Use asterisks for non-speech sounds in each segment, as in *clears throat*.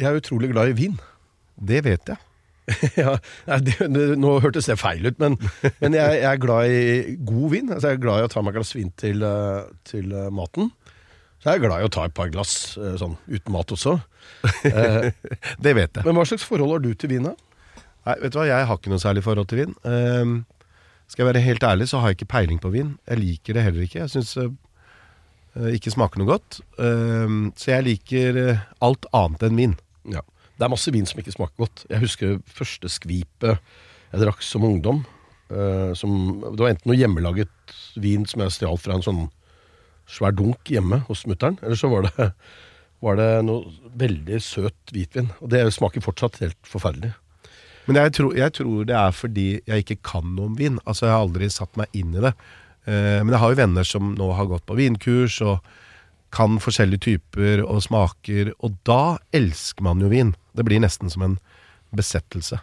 jeg er utrolig glad i vin. Det vet jeg. *laughs* ja, det, det, nå hørtes det feil ut, men, men jeg, jeg er glad i god vin. Altså, jeg er glad i å ta meg et glass vin til, eh, til uh, maten. Så jeg er glad i å ta et par glass uh, sånn uten mat også. *laughs* Det vet jeg. men hva slags forhold har du til vin? Nei, vet du hva, Jeg har ikke noe særlig forhold til vin. Ehm, skal jeg være helt ærlig, så har jeg ikke peiling på vin. Jeg liker det heller ikke. Jeg syns ikke smaker noe godt. Ehm, så jeg liker alt annet enn vin. Ja. Det er masse vin som ikke smaker godt. Jeg husker første skvipet jeg drakk som ungdom. eh, som, det var enten noe hjemmelaget vin som jeg stjal fra en sånn svær dunk hjemme hos mutter'n, eller så var det, var det noe veldig søt hvitvin. Og det smaker fortsatt helt forferdelig. Men jeg tror, jeg tror det er fordi jeg ikke kan noe om vin. Altså, Jeg har aldri satt meg inn i det. Eh, men jeg har jo venner som nå har gått på vinkurs og kan forskjellige typer og smaker, og da elsker man jo vin. Det blir nesten som en besettelse.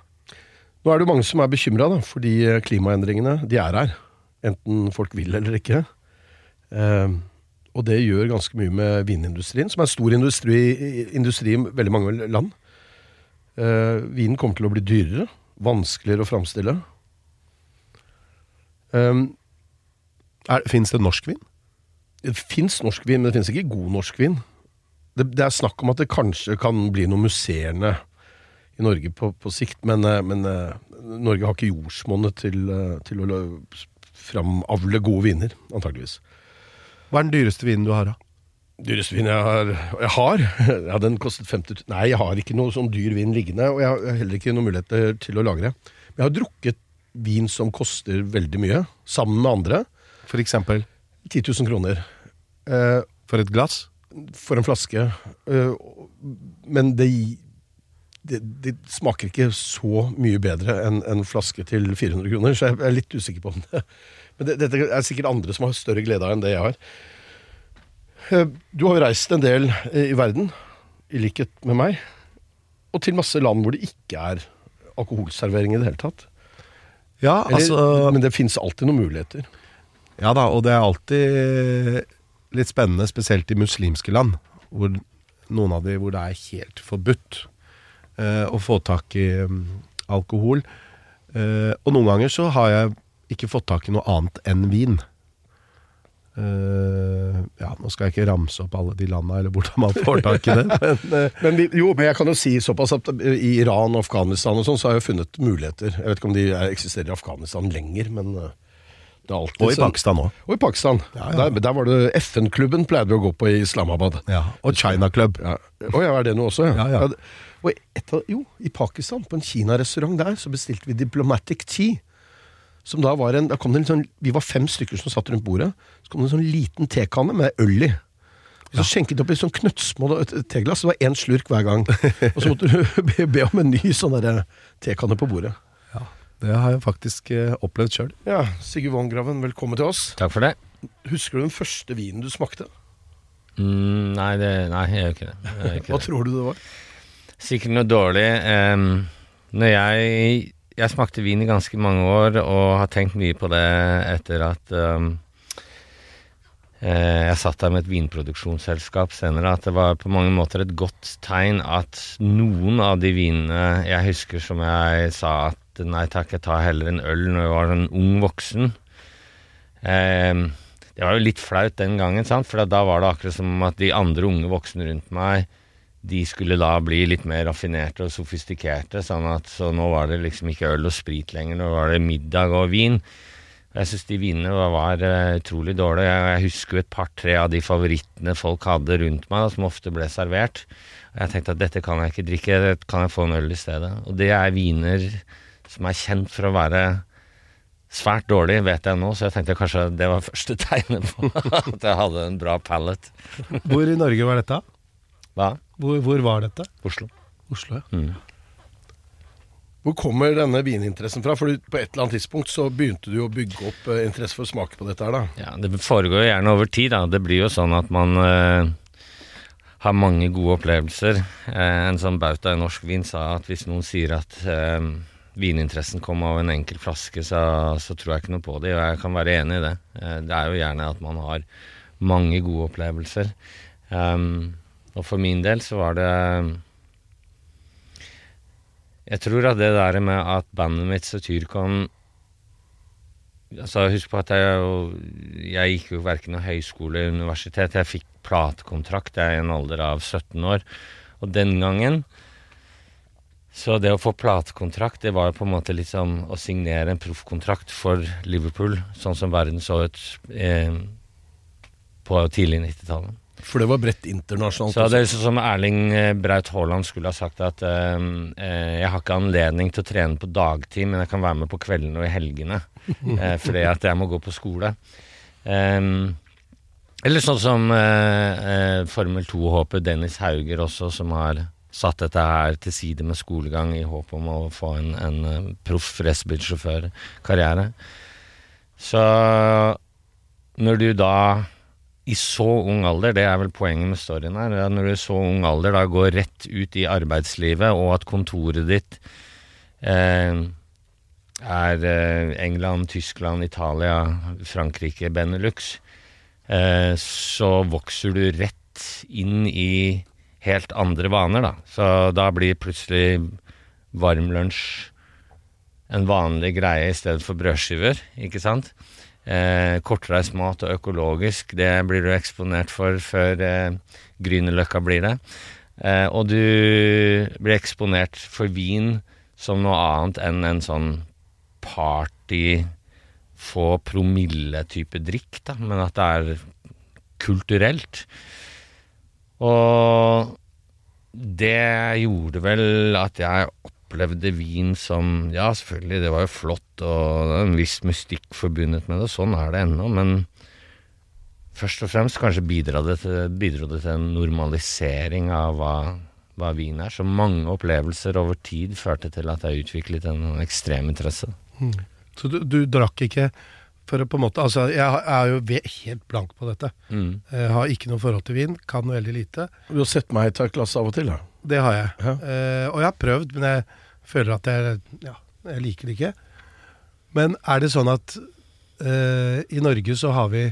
Nå er det jo mange som er bekymra, fordi klimaendringene de er her. Enten folk vil eller ikke. Eh, og det gjør ganske mye med vinindustrien, som er stor industri, industri i veldig mange land. Eh, vinen kommer til å bli dyrere, vanskeligere å framstille. Eh, Fins det norsk vin? Det fins norsk vin, men det fins ikke god norsk vin. Det, det er snakk om at det kanskje kan bli noe musserende i Norge på, på sikt, men, eh, men eh, Norge har ikke jordsmonnet til, eh, til å framavle gode viner, antageligvis. Hva er den dyreste vinen du har, da? Dyreste vinen jeg har Jeg har? *laughs* Ja, den kostet 50 000 Nei, jeg har ikke noe sånn dyr vin liggende, og jeg har heller ikke noen muligheter til å lagre. Men jeg har drukket vin som koster veldig mye, sammen med andre. For eksempel 10 000 kroner. Eh, for et glass? for en flaske. øh, men det, det, det smaker ikke så mye bedre enn en flaske til 400 kroner, så jeg er litt usikker på om det. Men det, dette er sikkert andre som har større glede av enn det jeg har. Eh, Du har jo reist en del i verden, i likhet med meg, og til masse land hvor det ikke er alkoholservering i det hele tatt. Ja, Eller, altså men det fins alltid noen muligheter. Ja da, og det er alltid litt spennende, spesielt i muslimske land, hvor noen av de hvor det er helt forbudt eh, å få tak i um, alkohol. Eh, og noen ganger så har jeg ikke fått tak i noe annet enn vin. Uh, ja, nå skal jeg ikke ramse opp alle de landa, eller hvordan man får tak i det. *laughs* Men, uh, Men jo, men jeg kan jo si såpass at i Iran og Afghanistan og sånn, så har jeg funnet muligheter. Jeg vet ikke om de er, eksisterer i Afghanistan lenger, men eh, det er alltid og i Pakistan òg. Og i Pakistan. Ja, ja. Der, der var det FN-klubben pleide vi å gå på i Islamabad. Ja, og China Club. Ja. Og ja, er det noe også? Ja, ja. det- og et av, jo, i Pakistan, på en kinarestaurant der, så bestilte vi Diplomatic Tea. Som da var en, da kom det en sånn, Vi var fem stykker som satt rundt bordet. Så kom det en sånn liten tekanne med øl i. Og så skjenket de opp i sånn knøttsmå teglass. Det var én slurk hver gang. Og så måtte du *laughs* be, be om en ny sånn tekanne på bordet. Det har jeg faktisk eh, opplevd sjøl. Ja, Sigurd Vongraven, velkommen til oss. Takk for det. Husker du den første vinen du smakte? Mm, nei, det, nei, jeg gjør ikke det. Gjør ikke Hva det. tror du det var? Sikkert noe dårlig. Um, når jeg Jeg smakte vin i ganske mange år og har tenkt mye på det etter at um, eh, jeg satt der med et vinproduksjonsselskap senere, at det var på mange måter et godt tegn at noen av de vinene jeg husker som jeg sa at nei takk, jeg tar heller en øl når jeg var en ung voksen. Eh, det var jo litt flaut den gangen, sant? for da var det akkurat som at de andre unge voksne rundt meg de skulle da bli litt mer raffinerte og sofistikerte. sånn at Så nå var det liksom ikke øl og sprit lenger, nå var det middag og vin. Jeg syns de vinene var, var eh, utrolig dårlige. Jeg, jeg husker jo et par-tre av de favorittene folk hadde rundt meg, som ofte ble servert. Og jeg tenkte at dette kan jeg ikke drikke, kan jeg få en øl i stedet. Og det er viner som er kjent for å være svært dårlig, vet jeg nå, så jeg tenkte kanskje det var *laughs* første tegnet på at jeg hadde en bra pallet. Hvor i Norge var dette? Hva? Hvor, hvor var dette? Oslo. Oslo, ja. Mm. Hvor kommer denne vininteressen fra? For på et eller annet tidspunkt så begynte du å bygge opp eh, interesse for å smake på dette her, da. Ja, Det foregår jo gjerne over tid. da. Det blir jo sånn at man eh, har mange gode opplevelser. Eh, en sånn bauta i norsk vin sa at hvis noen sier at eh, vininteressen kom av en enkel flaske, så, så tror jeg ikke noe på det, og jeg kan være enig i det. Eh, det er jo gjerne at man har mange gode opplevelser. Um, og for min del så var det Jeg tror at det der med at bandet mitt Satyricon Altså, husk på at jeg, jeg gikk jo verken noe høyskole eller universitet. Jeg fikk platekontrakt i en alder av 17 år. Og den gangen Så det å få platekontrakt, det var jo på en måte liksom å signere en proffkontrakt for Liverpool, sånn som verden så ut eh, på tidlig 90-tallet. For det var bredt internasjonalt. Så det er sånn som Erling eh, Braut Haaland skulle ha sagt at eh, eh, jeg har ikke anledning til å trene på dagtid, men jeg kan være med på kveldene og i helgene. *laughs* eh, fordi at jeg må gå på skole. Em, eller sånn som Formel 2-håper Dennis Hauger også, som har satt dette her til side med skolegang i håp om å få en, en eh, proff racerbilsjåførkarriere. Så når du da i så ung alder, det er vel poenget med storyen her, når du i så ung alder da går rett ut i arbeidslivet, og at kontoret ditt eh, er eh, England, Tyskland, Italia, Frankrike, Benelux, eh, så vokser du rett inn i helt andre vaner, da. Så da blir plutselig varm lunsj en vanlig greie i stedet for brødskiver, ikke sant? Eh, kortreist mat og økologisk, det blir du eksponert for før eh, Grünerløkka blir det. Eh, og du blir eksponert for vin som noe annet enn en sånn party, få promille-type drikk, da, men at det er kulturelt. Og det gjorde vel at jeg opplevde vin som Ja, selvfølgelig, det var jo flott, og en viss mystikk forbundet med det. Sånn er det ennå, men først og fremst kanskje bidro det til, bidro det til en normalisering av hva, hva vin er. Så mange opplevelser over tid førte til at jeg utviklet en ekstrem interesse. Så du, du drakk ikke for å på en måte Altså, jeg er jo helt blank på dette. Mm. Jeg har ikke noe forhold til vin, kan veldig lite. Du har sett meg ta et glass av og til, da. Det har jeg. Ja. Eh, og jeg har prøvd, men jeg føler at jeg Ja, jeg liker det ikke. Men er det sånn at eh, i Norge så har vi,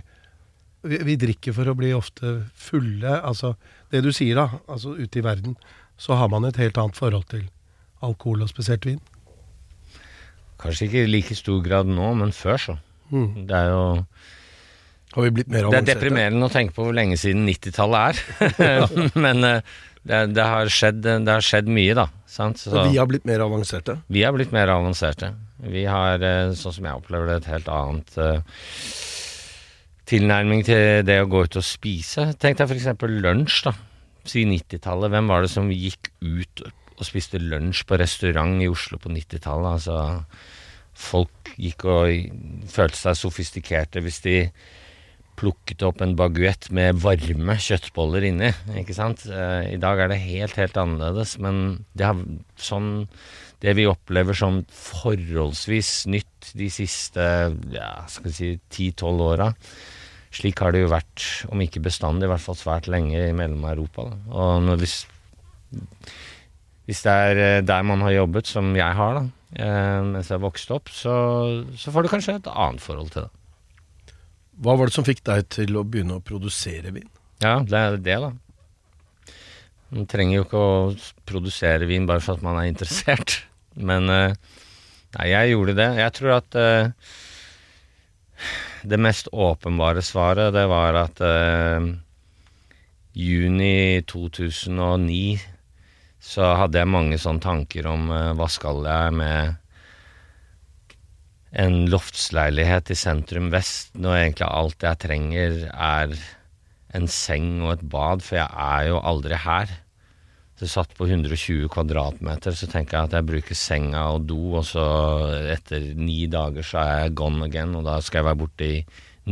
vi Vi drikker for å bli ofte fulle. Altså det du sier, da. Altså ute i verden så har man et helt annet forhold til alkohol, og spesielt vin. Kanskje ikke i like stor grad nå, men før så. Mm. Det er jo Har vi blitt mer Det er deprimerende å tenke på hvor lenge siden 90-tallet er. *laughs* Men eh, det, det, har skjedd, det har skjedd mye, da. Sant? Så Men Vi har blitt mer avanserte. vi har blitt mer avanserte. Vi har, eh, sånn som jeg opplever det, et helt annet eh, tilnærming til det å gå ut og spise. Tenk deg f.eks. lunsj, da. Si 90-tallet. Hvem var det som gikk ut og spiste lunsj på restaurant i Oslo på 90-tallet? Altså, folk gikk og følte seg sofistikerte hvis de plukket opp en baguett med varme kjøttboller inni. ikke sant? Eh, I dag er det helt, helt annerledes, men det, har, sånn, det vi opplever som forholdsvis nytt de siste ja, skal vi si, 10-12 åra, slik har det jo vært, om ikke bestandig, i hvert fall svært lenge i Mellom-Europa. Og når hvis, hvis det er eh, der man har jobbet, som jeg har, da, eh, mens jeg vokste opp, så, så får du kanskje et annet forhold til det. Hva var det som fikk deg til å begynne å produsere vin? Ja, det er det, da. Man trenger jo ikke å produsere vin bare for at man er interessert. *laughs* Men eh, nei, jeg gjorde det. Jeg tror at det mest åpenbare svaret, det var at juni 2009 så hadde jeg mange sånne tanker om uh, hva skal jeg med en loftsleilighet i sentrum vest, når egentlig alt jeg trenger er en seng og et bad, for jeg er jo aldri her. Så satt på 120 kvadratmeter, så tenker jeg at jeg bruker senga og do, og så etter ni dager så er jeg gone again, og da skal jeg være borte i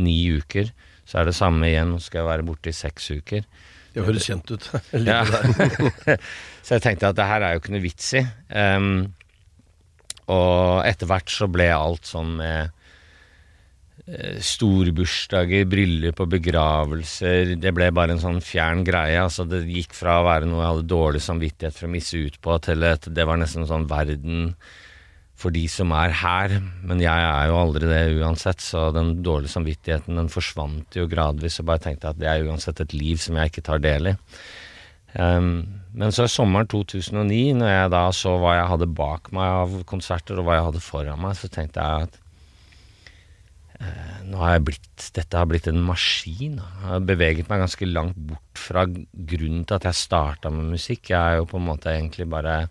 ni uker. Så er det samme igjen, og så skal jeg være borte i seks uker. Det høres kjent ut. *laughs* Ja. *laughs* så jeg tenkte at det her er jo ikke noe vits i. Um, og etter hvert så ble alt sånn med eh, storbursdager, bryllup og begravelser Det ble bare en sånn fjern greie. Altså det gikk fra å være noe jeg hadde dårlig samvittighet for å misse ut på, til at det var nesten sånn verden for de som er her. Men jeg er jo aldri det uansett, så den dårlige samvittigheten den forsvant jo gradvis. Og bare tenkte at det er uansett et liv som jeg ikke tar del i. Um, men så i sommeren 2009, når jeg da så hva jeg hadde bak meg av konserter, og hva jeg hadde foran meg, så tenkte jeg at uh, nå har jeg blitt, dette har blitt en maskin. Jeg har beveget meg ganske langt bort fra grunnen til at jeg starta med musikk. Jeg er jo på en måte egentlig bare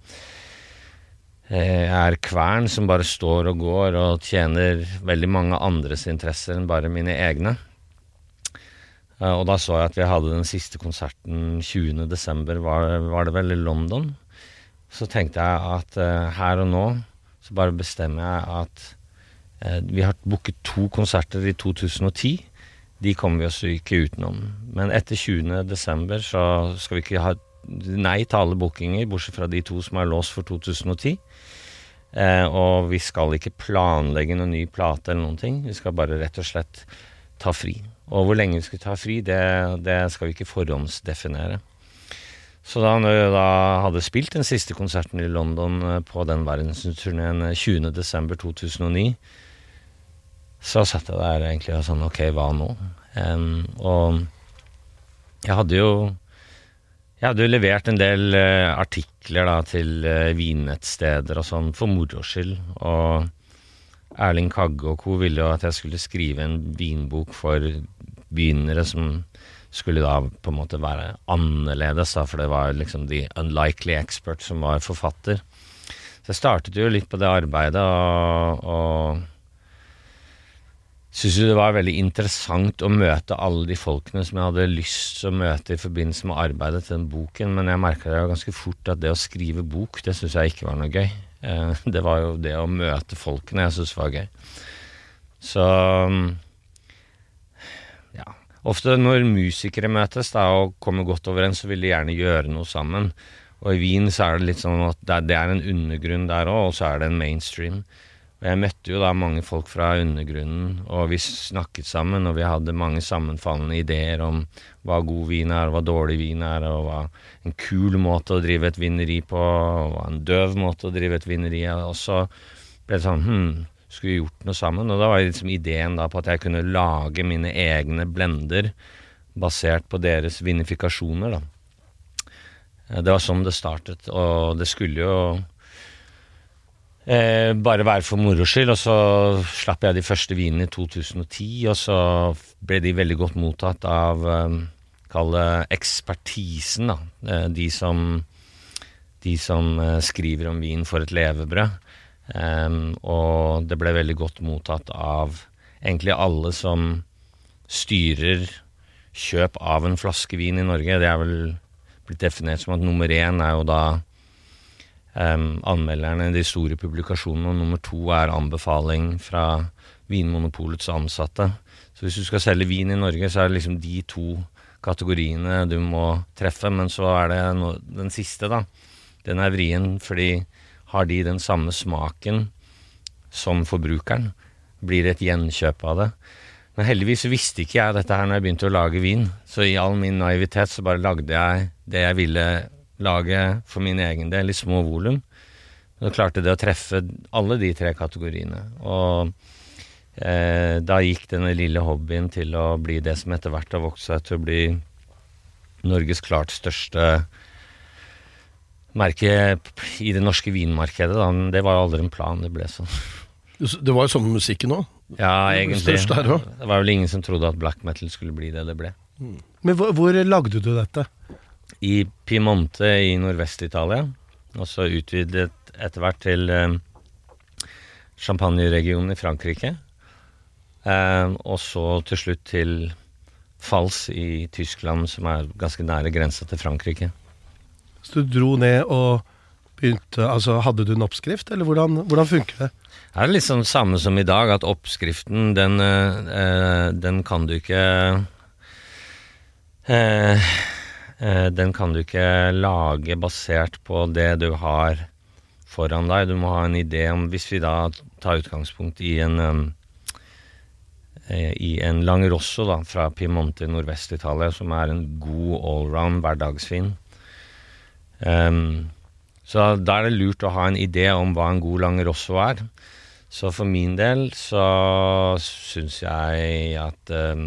er kvern som bare står og går og tjener veldig mange andres interesser enn bare mine egne. Eh, Og da så jeg at vi hadde den siste konserten 20. desember, var, var det vel, i London. Så tenkte jeg at eh, her og nå så bare bestemmer jeg at eh, vi har booket to konserter i 2010. De kommer vi oss ikke utenom. Men etter 20. desember så skal vi ikke ha nei til alle bookinger, bortsett fra de to som er låst for 2010. Eh, og vi skal ikke planlegge noen ny plate eller noen ting. Vi skal bare rett og slett ta fri. Og hvor lenge vi skal ta fri, det, det skal vi ikke forhåndsdefinere. Så da når jeg da hadde spilt den siste konserten i London eh, på den verdensturneen eh, 20.12.2009, så satt jeg der egentlig og sånn Ok, hva nå? Um, og jeg hadde jo jeg hadde jo levert en del uh, artikler da, til uh, vinnettsteder og sånn for moro skyld. Og Erling Kagge og co. ville jo at jeg skulle skrive en vinbok for begynnere som skulle da på en måte være annerledes, da, for det var liksom the unlikely expert som var forfatter. Så jeg startet jo litt på det arbeidet, og, og syntes jo det var veldig interessant å møte alle de folkene som jeg hadde lyst til å møte i forbindelse med arbeidet til den boken, men jeg merka jo ganske fort at det å skrive bok, det syns jeg ikke var noe gøy. Eh, Det var jo det å møte folkene jeg syntes var gøy. Så ja. Ofte når musikere møtes da, og kommer godt overens, så vil de gjerne gjøre noe sammen. Og i Wien så er det litt sånn at det det er en undergrunn der òg, og så er det en mainstream. Og jeg møtte jo da mange folk fra undergrunnen, og vi snakket sammen, og vi hadde mange sammenfallende ideer om hva god vin er, hva dårlig vin er, og hva en kul måte å drive et vineri på, og hva en døv måte å drive et vineri er. Og så ble det sånn Hm, skulle vi gjort noe sammen? Og da var liksom ideen da på at jeg kunne lage mine egne blender basert på deres vinifikasjoner, da. Det var sånn det startet, og det skulle jo eh, bare være for moro skyld. Og så slapp jeg de første vinene i 2010, og så ble de veldig godt mottatt av eh, Kall det ekspertisen, da. Eh, de som, de som eh, skriver om vin for et levebrød. Em, og det ble veldig godt mottatt av egentlig alle som styrer kjøp av en flaske vin i Norge. Det er vel blitt definert som at nummer én er jo da em, anmelderne, de store publikasjonene, og nummer to er anbefaling fra Vinmonopolets ansatte. Så hvis du skal selge vin i Norge, så er det liksom de to kategoriene du må treffe. Men så er det no, den siste, da. Den er vrien, fordi har de den samme smaken som forbrukeren? Blir det et gjenkjøp av det? Men heldigvis visste ikke jeg dette her når jeg begynte å lage vin. Så i all min naivitet så bare lagde jeg det jeg ville lage for min egen del, i små volum. Og klarte det å treffe alle de tre kategoriene. Og eh, da gikk denne lille hobbyen til å bli det som etter hvert har vokst seg til å bli Norges klart største merke i det norske vinmarkedet. Da. Men det var jo aldri en plan, det ble sånn. Det var jo sånn med musikken òg. Ja, egentlig. Der. Det var vel ingen som trodde at black metal skulle bli det det ble. Men hvor, hvor lagde du dette? I Piemonte i Nordvest-Italia, og så utvidet etter hvert til eh, Champagne-regionen i Frankrike. Eh, og så til slutt til Fals i Tyskland, som er ganske nære grensa til Frankrike. Så du dro ned og begynte Altså, hadde du en oppskrift, eller hvordan, hvordan funker det? Det er det litt sånn samme som i dag, at oppskriften, den, eh, den kan du ikke eh, den kan du ikke lage basert på det du har foran deg. Du må ha en idé om Hvis vi da tar utgangspunkt i en um, i en Langerosso da, fra Piemonte i Nordvest-Italia, som er en god allround hverdagsvin. Um, så da er det lurt å ha en idé om hva en god Langerosso er. Så for min del så syns jeg at um,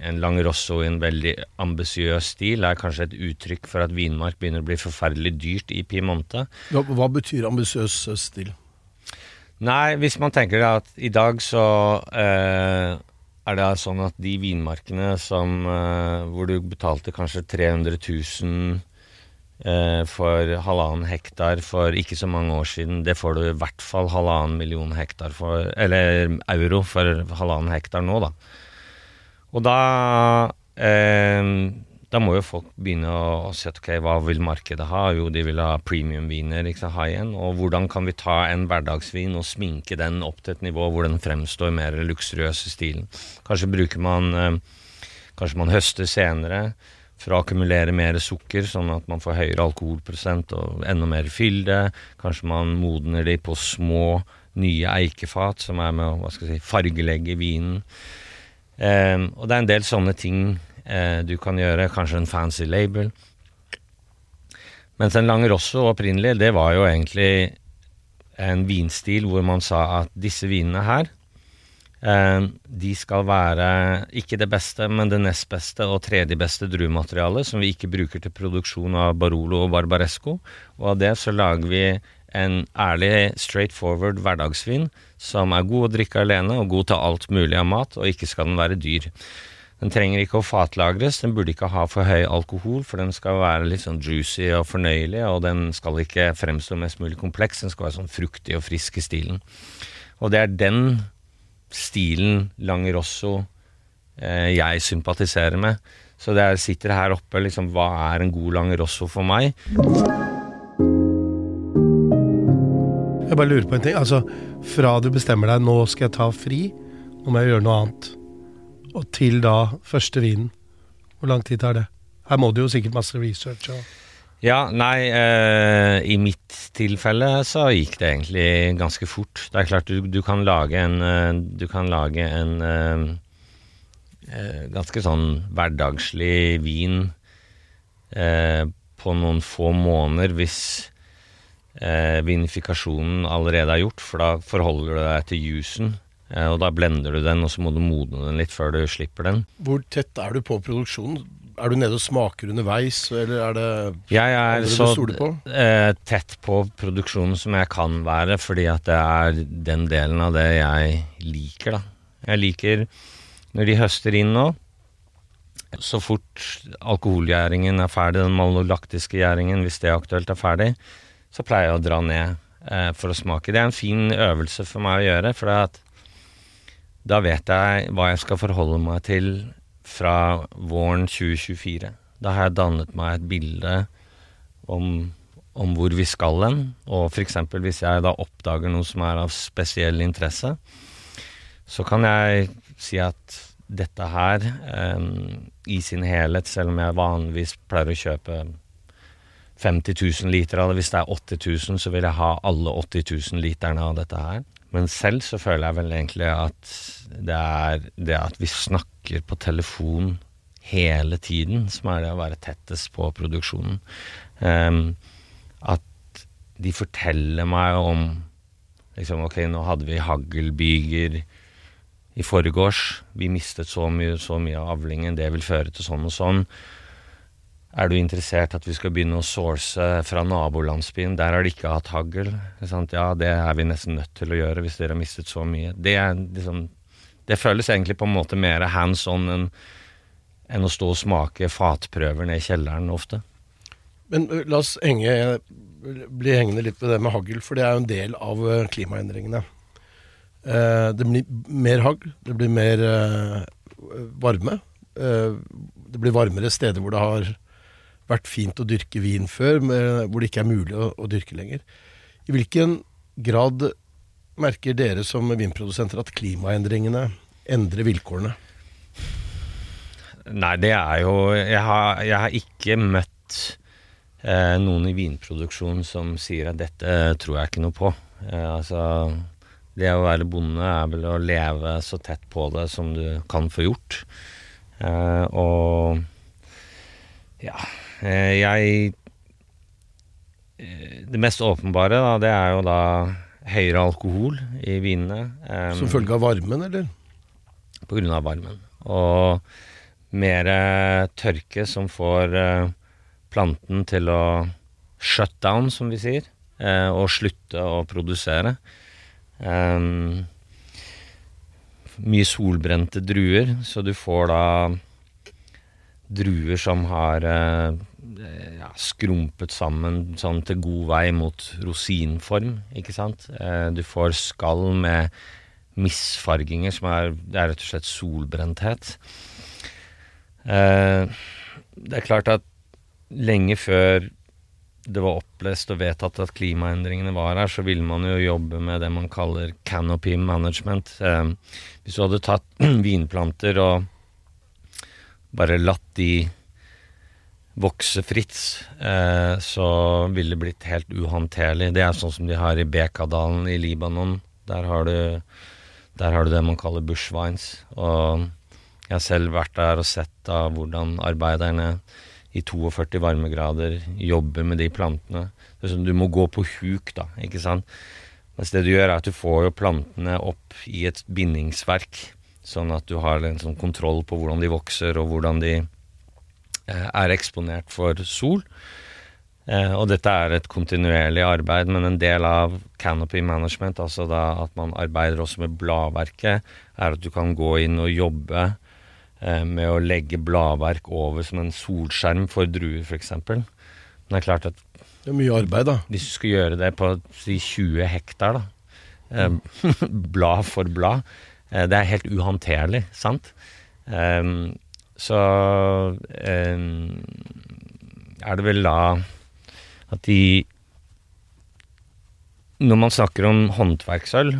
en Langerosso i en veldig ambisiøs stil er kanskje et uttrykk for at vinmark begynner å bli forferdelig dyrt i Piemonte. Hva, hva betyr ambisiøs stil? Nei, hvis man tenker at i dag så uh, er det sånn at de vinmarkene som uh, hvor du betalte kanskje 300 000 eh, for halvannen hektar for ikke så mange år siden, det får du i hvert fall halvannen million hektar for Eller euro for halvannen hektar nå, da. Og da eh, da må jo folk begynne å se ok, hva vil markedet ha? Jo, de vil ha premiumviner, ikke sant, high end. Og hvordan kan vi ta en hverdagsvin og sminke den opp til et nivå hvor den fremstår mer luksuriøs i stilen? Kanskje bruker man eh, Kanskje man høster senere for å akkumulere mer sukker, sånn at man får høyere alkoholprosent og enda mer fylde. Kanskje man modner de på små, nye eikefat som er med å si, fargelegge vinen. Um, og det er en del sånne ting Eh, du kan gjøre kanskje en fancy label. Mens en Langerosso opprinnelig, det var jo egentlig en vinstil hvor man sa at disse vinene her, eh, de skal være ikke det beste, men det nest beste og tredje beste druematerialet som vi ikke bruker til produksjon av Barolo og Barbaresco. Og av det så lager vi en ærlig, straightforward hverdagsvin som er god å drikke alene og god til alt mulig av mat, og ikke skal den være dyr. Den trenger ikke å fatlagres, den burde ikke ha for høy alkohol, for den skal være litt sånn juicy og fornøyelig, og den skal ikke fremstå mest mulig kompleks, den skal være sånn fruktig og frisk i stilen. Og det er den stilen Langerosso eh, jeg sympatiserer med. Så det er, sitter her oppe liksom Hva er en god Langerosso for meg? Jeg bare lurer på en ting. Altså, fra du bestemmer deg nå skal jeg ta fri, nå må jeg gjøre noe annet og til da første vinen? Hvor lang tid tar det? Her må du jo sikkert masse research. og... Ja, nei, eh, i mitt tilfelle så gikk det egentlig ganske fort. Det er klart du, du kan lage en eh, Du kan lage en eh, eh, ganske sånn hverdagslig vin eh, på noen få måneder hvis eh, vinifikasjonen allerede er gjort, for da forholder du deg til jusen. Og da blender du den, og så må du modne den litt før du slipper den. Hvor tett er du på produksjonen? Er du nede og smaker underveis, eller er det jeg er så på? tett på produksjonen som jeg kan være, fordi at det er den delen av det jeg liker, da. Jeg liker når de høster inn nå, så fort alkoholgjæringen er ferdig, den malolaktiske gjæringen, hvis det er aktuelt, er ferdig, så pleier jeg å dra ned eh, for å smake. Det er en fin øvelse for meg å gjøre, for da vet jeg hva jeg skal forholde meg til fra våren 2024. Da har jeg dannet meg et bilde om, om hvor vi skal hen. Og f.eks. hvis jeg da oppdager noe som er av spesiell interesse, så kan jeg si at dette her, um, i sin helhet, selv om jeg vanligvis pleier å kjøpe 50 000 liter av det, hvis det er 80 000, så vil jeg ha alle 80 000 literne av dette her. Men selv så føler jeg vel egentlig at det er det at vi snakker på telefon hele tiden, som er det å være tettest på produksjonen. Um, at de forteller meg om liksom, Ok, nå hadde vi haglbyger i forgårs. Vi mistet så mye, så mye av avlingen. Det vil føre til sånn og sånn. Er du interessert at vi skal begynne å source fra nabolandsbyen? Der har de ikke hatt hagl. Ja, det er vi nesten nødt til å gjøre hvis dere har mistet så mye. Det, er liksom, det føles egentlig på en måte mer hands on enn enn å stå og smake fatprøver ned i kjelleren ofte. Men la oss henge, bli hengende litt ved det med hagl, for det er jo en del av klimaendringene. det blir mer hagl, det blir mer varme. det blir varmere steder hvor det har vært fint å dyrke vin før, hvor det ikke er mulig å, å, dyrke lenger. I hvilken grad merker dere som vinprodusenter at klimaendringene endrer vilkårene? Nei, det er jo Jeg har, jeg har ikke møtt eh, noen i vinproduksjon som sier at dette tror jeg ikke noe på. Eh, altså Det å være bonde er vel å leve så tett på det som du kan få gjort. Eh, og ja eh, Jeg eh, Det mest åpenbare, da, det er jo da høyere alkohol i vinene. eh, Som følge av varmen, eller? Av varmen. Og mer eh, tørke som får eh, planten til å shut down, som vi sier, eh, og slutte å produsere. Um, mye solbrente druer, så du får da druer som har ja, skrumpet sammen sånn til god vei mot rosinform, ikke sant. Du får skall med misfarginger, som er, det er rett og slett solbrenthet. Eh, det er klart at lenge før det var opplest og vedtatt at klimaendringene var her, så ville man jo jobbe med det man kaller canopy management. Eh, hvis du hadde tatt *clears throat* vinplanter og bare latt de vokse fritt, eh, så ville det blitt helt uhåndterlig. Det er sånn som de har i Bekadalen i Libanon. Der har du, der har du det man kaller bushvines. Og jeg har selv vært der og sett da hvordan arbeiderne i 42 varmegrader jobber med de plantene. Sånn, du må gå på huk, da, ikke sant. Mens det du gjør, er at du får jo plantene opp i et bindingsverk, sånn at du har en sånn kontroll på hvordan de vokser, og hvordan de eh, er eksponert for sol. Eh, og dette er et kontinuerlig arbeid, men en del av canopy management, altså da at man arbeider også med bladverket, er at du kan gå inn og jobbe eh, med å legge bladverk over som en solskjerm for druer, f.eks. Men det er klart at Det er mye arbeid, da. hvis du skal gjøre det på si 20 hektar, da, eh, *laughs* blad for blad, det er helt uhåndterlig, sant? Så er det vel da at de Når man snakker om håndverksøl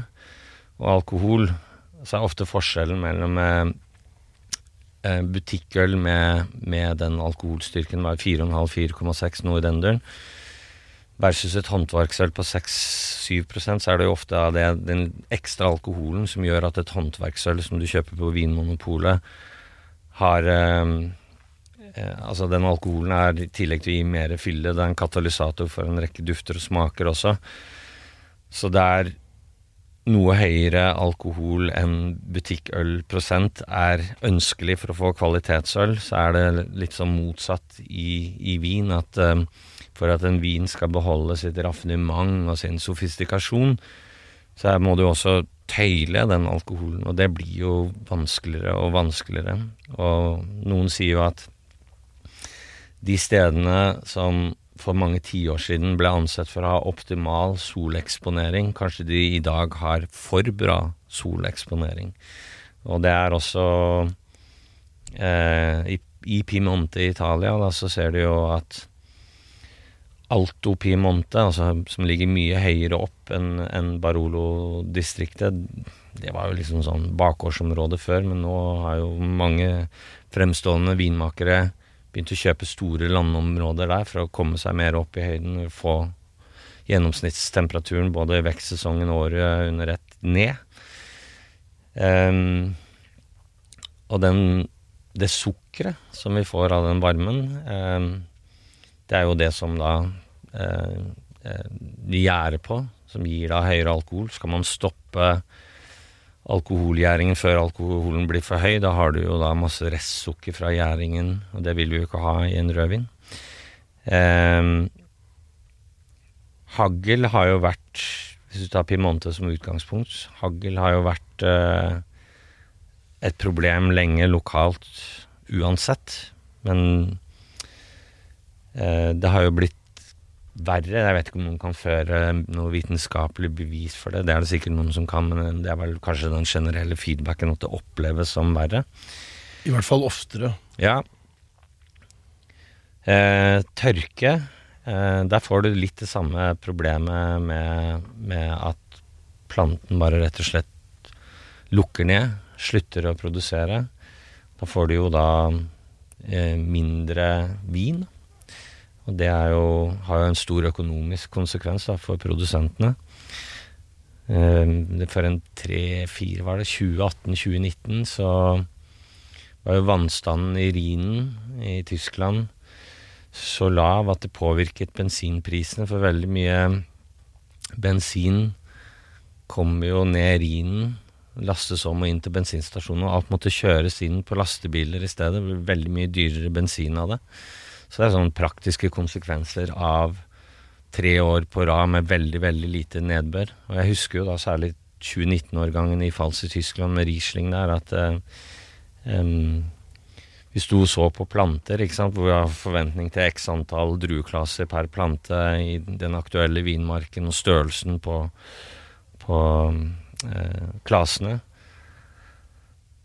og alkohol, så er ofte forskjellen mellom eh, eh, butikkøl med, med den alkoholstyrken var 4,5-4,6, noe i den duren, versus et håndverksøl på 6-7 så er det jo ofte det, den ekstra alkoholen som gjør at et håndverksøl som du kjøper på Vinmonopolet, har eh, Altså, den alkoholen er i tillegg til å gi mer fylle, det er en katalysator for en rekke dufter og smaker også. Så det er noe høyere alkohol enn butikkølprosent er ønskelig for å få kvalitetsøl, så er det litt sånn motsatt i, i vin. At um, for at en vin skal beholde sitt raffinement og sin sofistikasjon, så må du også tøyle den alkoholen, og det blir jo vanskeligere og vanskeligere. Og noen sier jo at de stedene som for mange tiår siden ble ansett for å ha optimal soleksponering, kanskje de i dag har for bra soleksponering. Og det er også eh, i, I Piemonte i Italia da, så ser du jo at Alto Piemonte, altså, som ligger mye høyere opp enn en Barolo-distriktet, det var jo liksom sånn bakgårdsområde før, men nå har jo mange fremstående vinmakere begynt å kjøpe store landområder der for å komme seg mer opp i høyden og få gjennomsnittstemperaturen både i vekstsesongen og året under ett ned. Um, og den, det sukkeret som vi får av den varmen, um, det er jo det som da uh, gjærer på, som gir da høyere alkohol. Skal man stoppe alkoholgjæringen før alkoholen blir for høy, da har du jo da masse restsukker fra gjæringen, og det vil vi jo ikke ha i en rødvin. Eh, hagl har jo vært, hvis du tar Piemonte som utgangspunkt, hagl har jo vært eh, et problem lenge lokalt uansett, men eh, det har jo blitt verre. Jeg vet ikke om noen kan føre noe vitenskapelig bevis for det. Det er det sikkert noen som kan, men det er vel kanskje den generelle feedbacken at det oppleves som verre. I hvert fall oftere. Ja. Eh, tørke. Eh, der får du litt det samme problemet med, med at planten bare rett og slett lukker ned, slutter å produsere. Da får du jo da eh, mindre vin. Og det jo, har jo en stor økonomisk konsekvens da, for produsentene. Eh, for en tre-fire, var det 2018-2019, så var jo vannstanden i Rhinen i Tyskland så lav at det påvirket bensinprisene, for veldig mye bensin kommer jo ned Rhinen, lastes om og inn til bensinstasjonen, og alt måtte kjøres inn på lastebiler i stedet. Det ble veldig mye dyrere bensin av det. Så det er sånne praktiske konsekvenser av tre år på rad med veldig, veldig lite nedbør. Og jeg husker jo da særlig 2019-årgangen i Fals i Tyskland med Riesling der, at eh, um, vi sto og så på planter, ikke sant, hvor vi har forventning til x antall drueklaser per plante i den aktuelle vinmarken, og størrelsen på, på eh, klasene.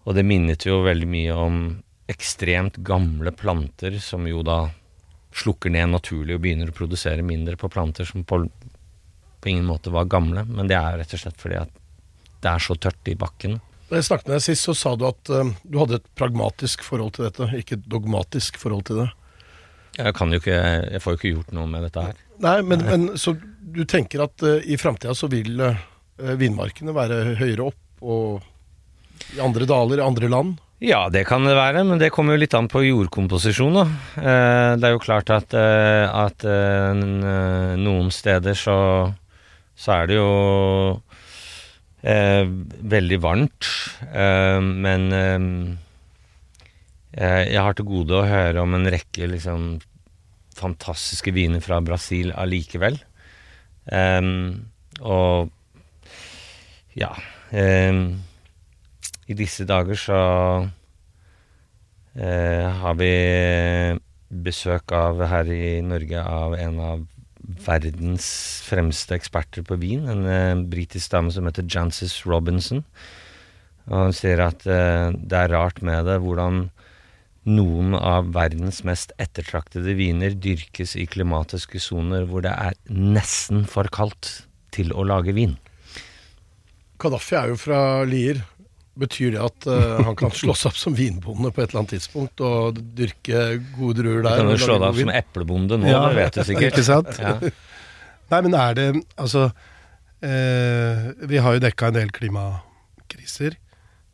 Og det minnet jo veldig mye om ekstremt gamle planter som jo da slukker ned naturlig og begynner å produsere mindre på planter som på, på ingen måte var gamle. Men det er rett og slett fordi at det er så tørt i bakken. Da jeg snakket med deg sist, så sa du at uh, du hadde et pragmatisk forhold til dette, ikke et dogmatisk forhold til det. Jeg kan jo ikke, jeg får jo ikke gjort noe med dette her. Nei, men, men så du tenker at uh, i framtida så vil uh, vinmarkene være høyere opp og i andre daler, i andre land? Ja, det kan det være, men det kommer jo litt an på jordkomposisjon, da. Eh, det er jo klart at, eh, at eh, noen steder så, så er det jo eh, veldig varmt, eh, men eh, jeg har til gode å høre om en rekke liksom fantastiske viner fra Brasil allikevel. Og ja eh, i disse dager så eh, har vi besøk av her i Norge av en av verdens fremste eksperter på vin. En eh, britisk dame som heter Jancis Robinson. Og hun sier at eh, det er rart med det hvordan noen av verdens mest ettertraktede viner dyrkes i klimatiske soner hvor det er nesten for kaldt til å lage vin. Kadafi er jo fra Lier. Betyr det at uh, han kan *laughs* slå seg opp som vinbonde på et eller annet tidspunkt og dyrke gode druer Du der? kan og jo slå deg opp som eplebonde nå, Ja, det vet du sikkert. *laughs* Ikke sant? Ja. Nei, men er det Altså, eh, vi har jo dekka en del klimakriser.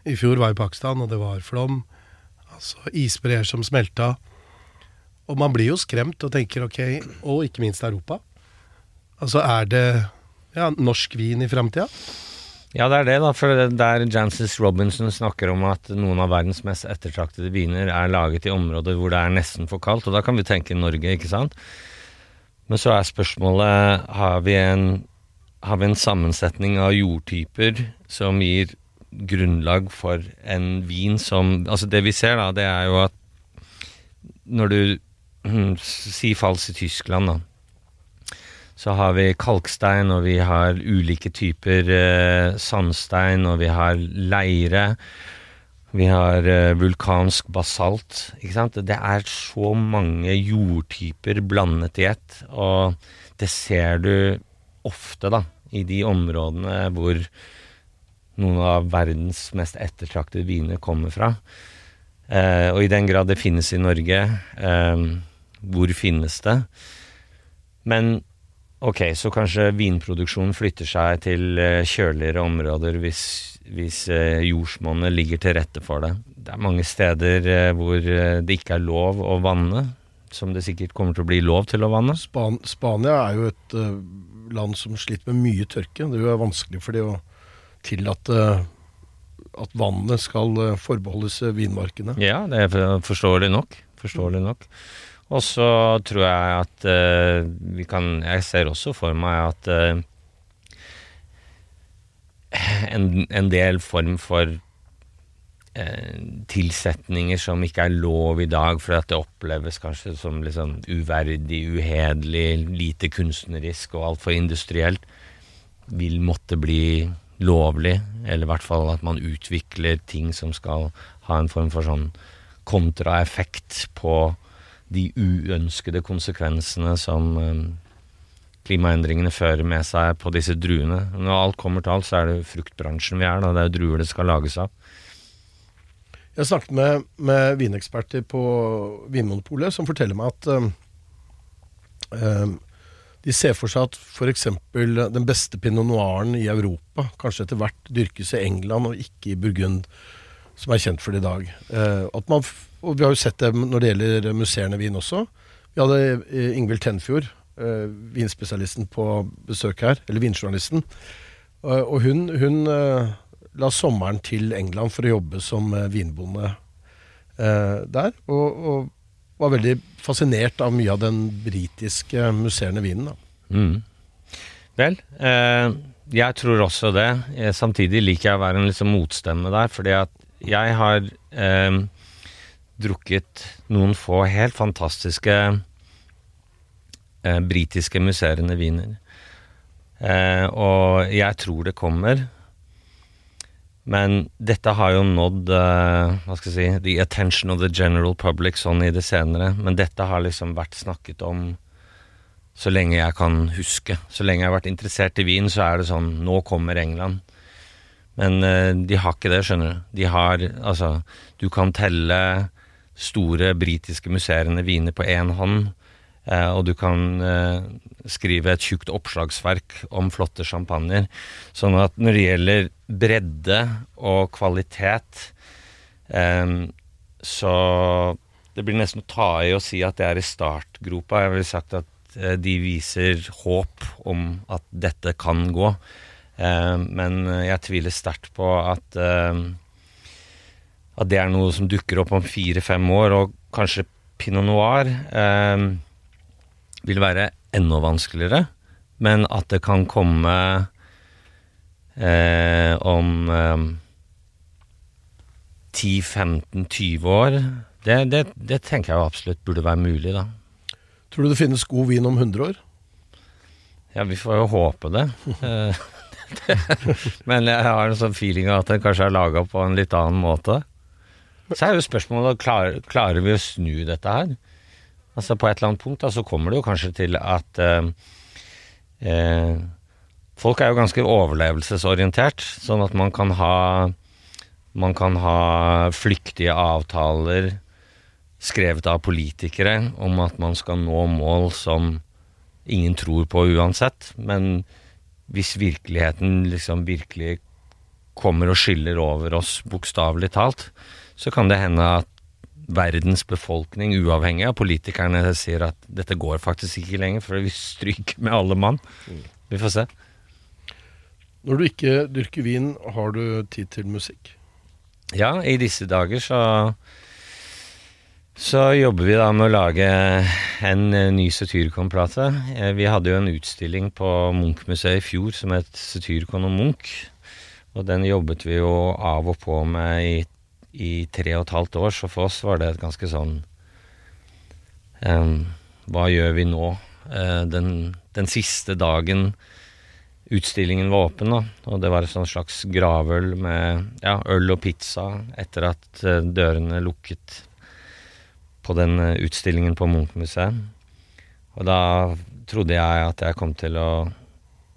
I fjor var i Pakistan, og det var flom. Altså isbreer som smelta. Og man blir jo skremt og tenker ok, og ikke minst Europa. Altså, er det ja, norsk vin i framtida? Ja, det er det, da. For der Jancis Robinson snakker om at noen av verdens mest ettertraktede viner er laget i områder hvor det er nesten for kaldt. Og da kan vi tenke Norge, ikke sant? Men så er spørsmålet har vi en, har vi en sammensetning av jordtyper som gir grunnlag for en vin som Altså, det vi ser, da, det er jo at når du *clears throat* Si fals i Tyskland, da så har vi kalkstein, og vi har ulike typer eh, sandstein, og vi har leire. Vi har eh, vulkansk basalt. Ikke sant? Det er så mange jordtyper blandet i ett, og det ser du ofte, da, i de områdene hvor noen av verdens mest ettertraktede viner kommer fra. Eh, og i den grad det finnes i Norge, eh, hvor finnes det? Men Ok, så kanskje vinproduksjonen flytter seg til eh, kjøligere områder hvis, hvis eh, jordsmonnet ligger til rette for det. Det er mange steder eh, hvor det ikke er lov å vanne, som det sikkert kommer til å bli lov til å vanne. Span Spania er jo et land som sliter med mye tørke. Det er jo vanskelig for de å tillate at vannet skal eh, forbeholdes eh, vinmarkene. Ja, det er for- forståelig nok. Forståelig nok. Og så tror jeg at uh, vi kan Jeg ser også for meg at uh, en, en del form for eh, tilsetninger som ikke er lov i dag, fordi at det oppleves kanskje som liksom uverdig, uhederlig, lite kunstnerisk og altfor industrielt, vil måtte bli lovlig, eller i hvert fall at man utvikler ting som skal ha en form for sånn kontraeffekt på de uønskede konsekvensene som eh, klimaendringene fører med seg på disse druene. Når alt kommer til alt, så er det fruktbransjen vi er, da. Det er druer det skal lages av. Jeg snakket med, med vineksperter på Vinmonopolet som forteller meg at um, de ser for seg at f.eks. den beste pinot noiren i Europa kanskje etter hvert dyrkes i England og ikke i Burgund, som er kjent for det i dag. At man, og Vi har jo sett det når det gjelder musserende vin også. Vi hadde eh, Ingvild Tenfjord, uh, vinspesialisten, på besøk her, eller vinjournalisten. Og hun, hun la sommeren til England for å jobbe som vinbonde der. Og, og, var veldig fascinert av mye av den britiske musserende vinen. Mm. Vel, jeg tror også det. Samtidig liker jeg å være en liksom motstemme der, fordi at jeg har eh, drukket noen få helt fantastiske eh, britiske musserende viner. Eh, og jeg tror det kommer. Men dette har jo nådd uh, hva skal jeg si, the attention of the general public sånn i det senere. Men dette har liksom vært snakket om så lenge jeg kan huske. Så lenge jeg har vært interessert i vin, så er det sånn Nå kommer England. Men uh, de har ikke det, skjønner du. De har Altså, du kan telle store britiske musserende viner på én hånd. Uh, og du kan uh, skrive et tjukt oppslagsverk om flotte champagner. Sånn at når det gjelder bredde og kvalitet, så Det blir nesten å ta i å si at det er i startgropa. Jeg ville sagt at de viser håp om at dette kan gå. Men jeg tviler sterkt på at at det er noe som dukker opp om fire-fem år, og kanskje pinot noir eh, vil være enda vanskeligere, men at det kan komme eh, om eh, 10-15-20 år, det, det, det, tenker jeg absolutt burde være mulig, da. Tror du det finnes god vin om 100 år? Ja, vi får jo håpe det. *laughs* *laughs* Men jeg har en sånn feeling av at den kanskje er laga på en litt annen måte. Så er jo spørsmålet klarer, klarer vi å snu dette her? Altså På et eller annet punkt da, så kommer det jo kanskje til at eh, eh, Folk er jo ganske overlevelsesorientert, sånn at man kan ha Man kan ha flyktige avtaler skrevet av politikere om at man skal nå mål som ingen tror på uansett. Men hvis virkeligheten liksom virkelig kommer og skyller over oss, bokstavelig talt, så kan det hende at verdens befolkning, uavhengig av politikerne, sier at dette går faktisk ikke lenger, for vi stryker med alle mann. Vi får se. Når du ikke dyrker vin, har du tid til musikk? Ja, i disse dager så så jobber vi da med å lage en ny Satyricon-plate. Eh, vi hadde jo en utstilling på Munch-museet i fjor som het Satyricon og Munch. Og den jobbet vi jo av og på med i i tre og et halvt år, så for oss var det et ganske sånn um, Hva gjør vi nå? Uh, den, den, siste dagen utstillingen var åpen, da, og det var et sånn slags gravøl med ja, øl og pizza etter at dørene lukket på den uh, utstillingen på Munch-museet. Og da trodde jeg at jeg kom til å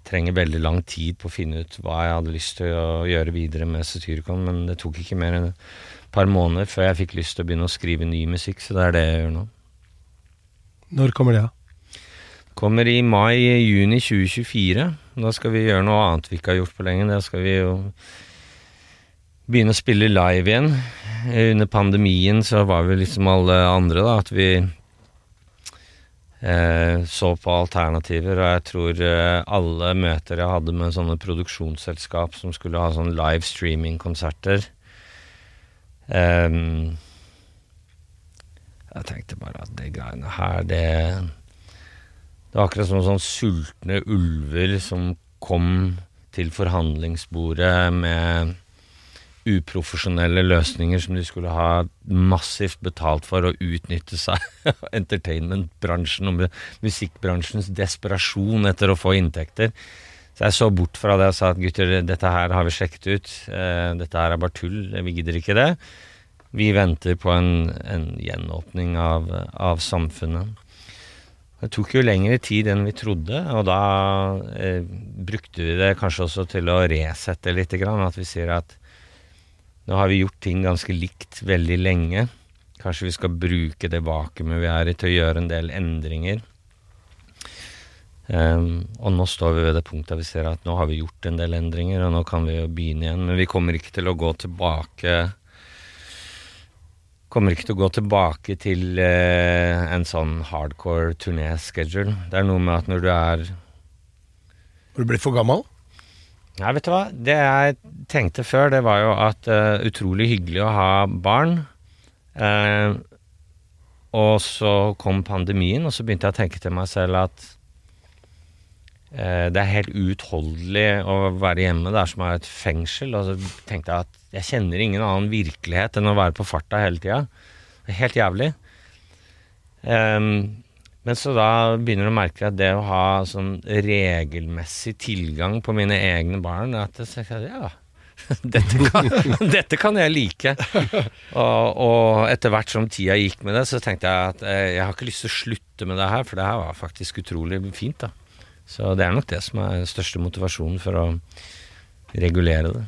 trenge veldig lang tid på å finne ut hva jeg hadde lyst til å gjøre videre med Satyricon, men det tok ikke mer enn et par måneder før jeg fikk lyst til å begynne å skrive ny musikk, så det er det jeg gjør nå. Når kommer det, da? Kommer i mai-juni 2024. Da skal vi gjøre noe annet vi ikke har gjort på lenge. Da skal vi jo begynne å spille live igjen. Under pandemien så var vi liksom alle andre, da, at vi eh, så på alternativer, og jeg tror eh, alle møter jeg hadde med sånne produksjonsselskap som skulle ha sånn live streaming-konserter. Eh, Jeg tenkte bare at det greiene her, det Det var akkurat som sånn sultne ulver som kom til forhandlingsbordet med uprofesjonelle løsninger som de skulle ha massivt betalt for å utnytte seg entertainmentbransjen og musikkbransjens desperasjon etter å få inntekter. Så jeg så bort fra det og sa at gutter, dette her har vi sjekket ut. Eh, dette her er bare tull. Vi gidder ikke det. Vi venter på en, en gjenåpning av, av, samfunnet. Det tok jo lengre tid enn vi trodde, og da eh, brukte vi det kanskje også til å resette litt. At vi sier at Nå har vi gjort ting ganske likt veldig lenge. Kanskje vi skal bruke det vakuumet vi er i til å gjøre en del endringer. Um, og nå står vi ved det punktet vi ser at nå har vi gjort en del endringer, og nå kan vi jo begynne igjen. Men vi kommer ikke til å gå tilbake Kommer ikke til å gå tilbake til uh, en sånn hardcore turné-schedule. Det er noe med at når du er Har du blitt for gammel? Nei, vet du hva. Det jeg tenkte før, det var jo at uh, utrolig hyggelig å ha barn. Uh, og så kom pandemien, og så begynte jeg å tenke til meg selv at uh, det er helt uutholdelig å være hjemme. Det er som å være et fengsel. Og så tenkte jeg at jeg kjenner ingen annen virkelighet enn å være på farta hele tida. Helt jævlig. Um, men så da begynner du å merke at det å ha sånn regelmessig tilgang på mine egne barn at jeg Ja, *laughs* dette kan, *laughs* dette kan jeg like. Og, og, etter hvert som tida gikk med det, så tenkte jeg at eh, jeg har ikke lyst til å slutte med det her, for det her var faktisk utrolig fint. da. Så det er nok det som er den største motivasjonen for å regulere det.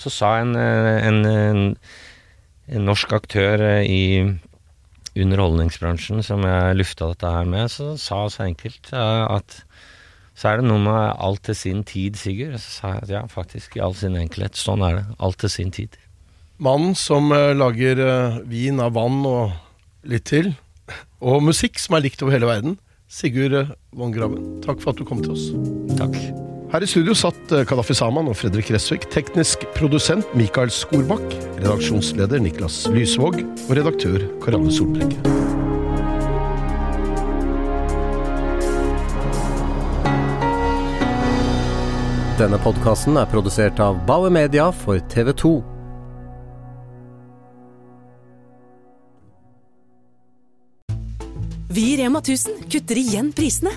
Så sa en, en, en, en norsk aktør eh, i underholdningsbransjen som jeg lufta dette her med, så sa så enkelt at så er det noe med alt til sin tid, Sigurd. Så sa jeg at ja, faktisk, i all sin enkelhet. Sånn er det. Alt til sin tid. Mannen som uh, lager uh, vin av vann og litt til, og musikk som er likt over hele verden. Sigurd uh, Von Graven, takk for at du kom til oss. Takk. Her i studio satt Kadafi Saman og Fredrik Resvik, teknisk produsent Mikael Skorbakk, redaksjonsleder Niklas Lysvåg og redaktør Karianne Solbrekke. Denne podkasten er produsert av Bauer Media for TV 2. Vi i Rema 1000 kutter igjen prisene.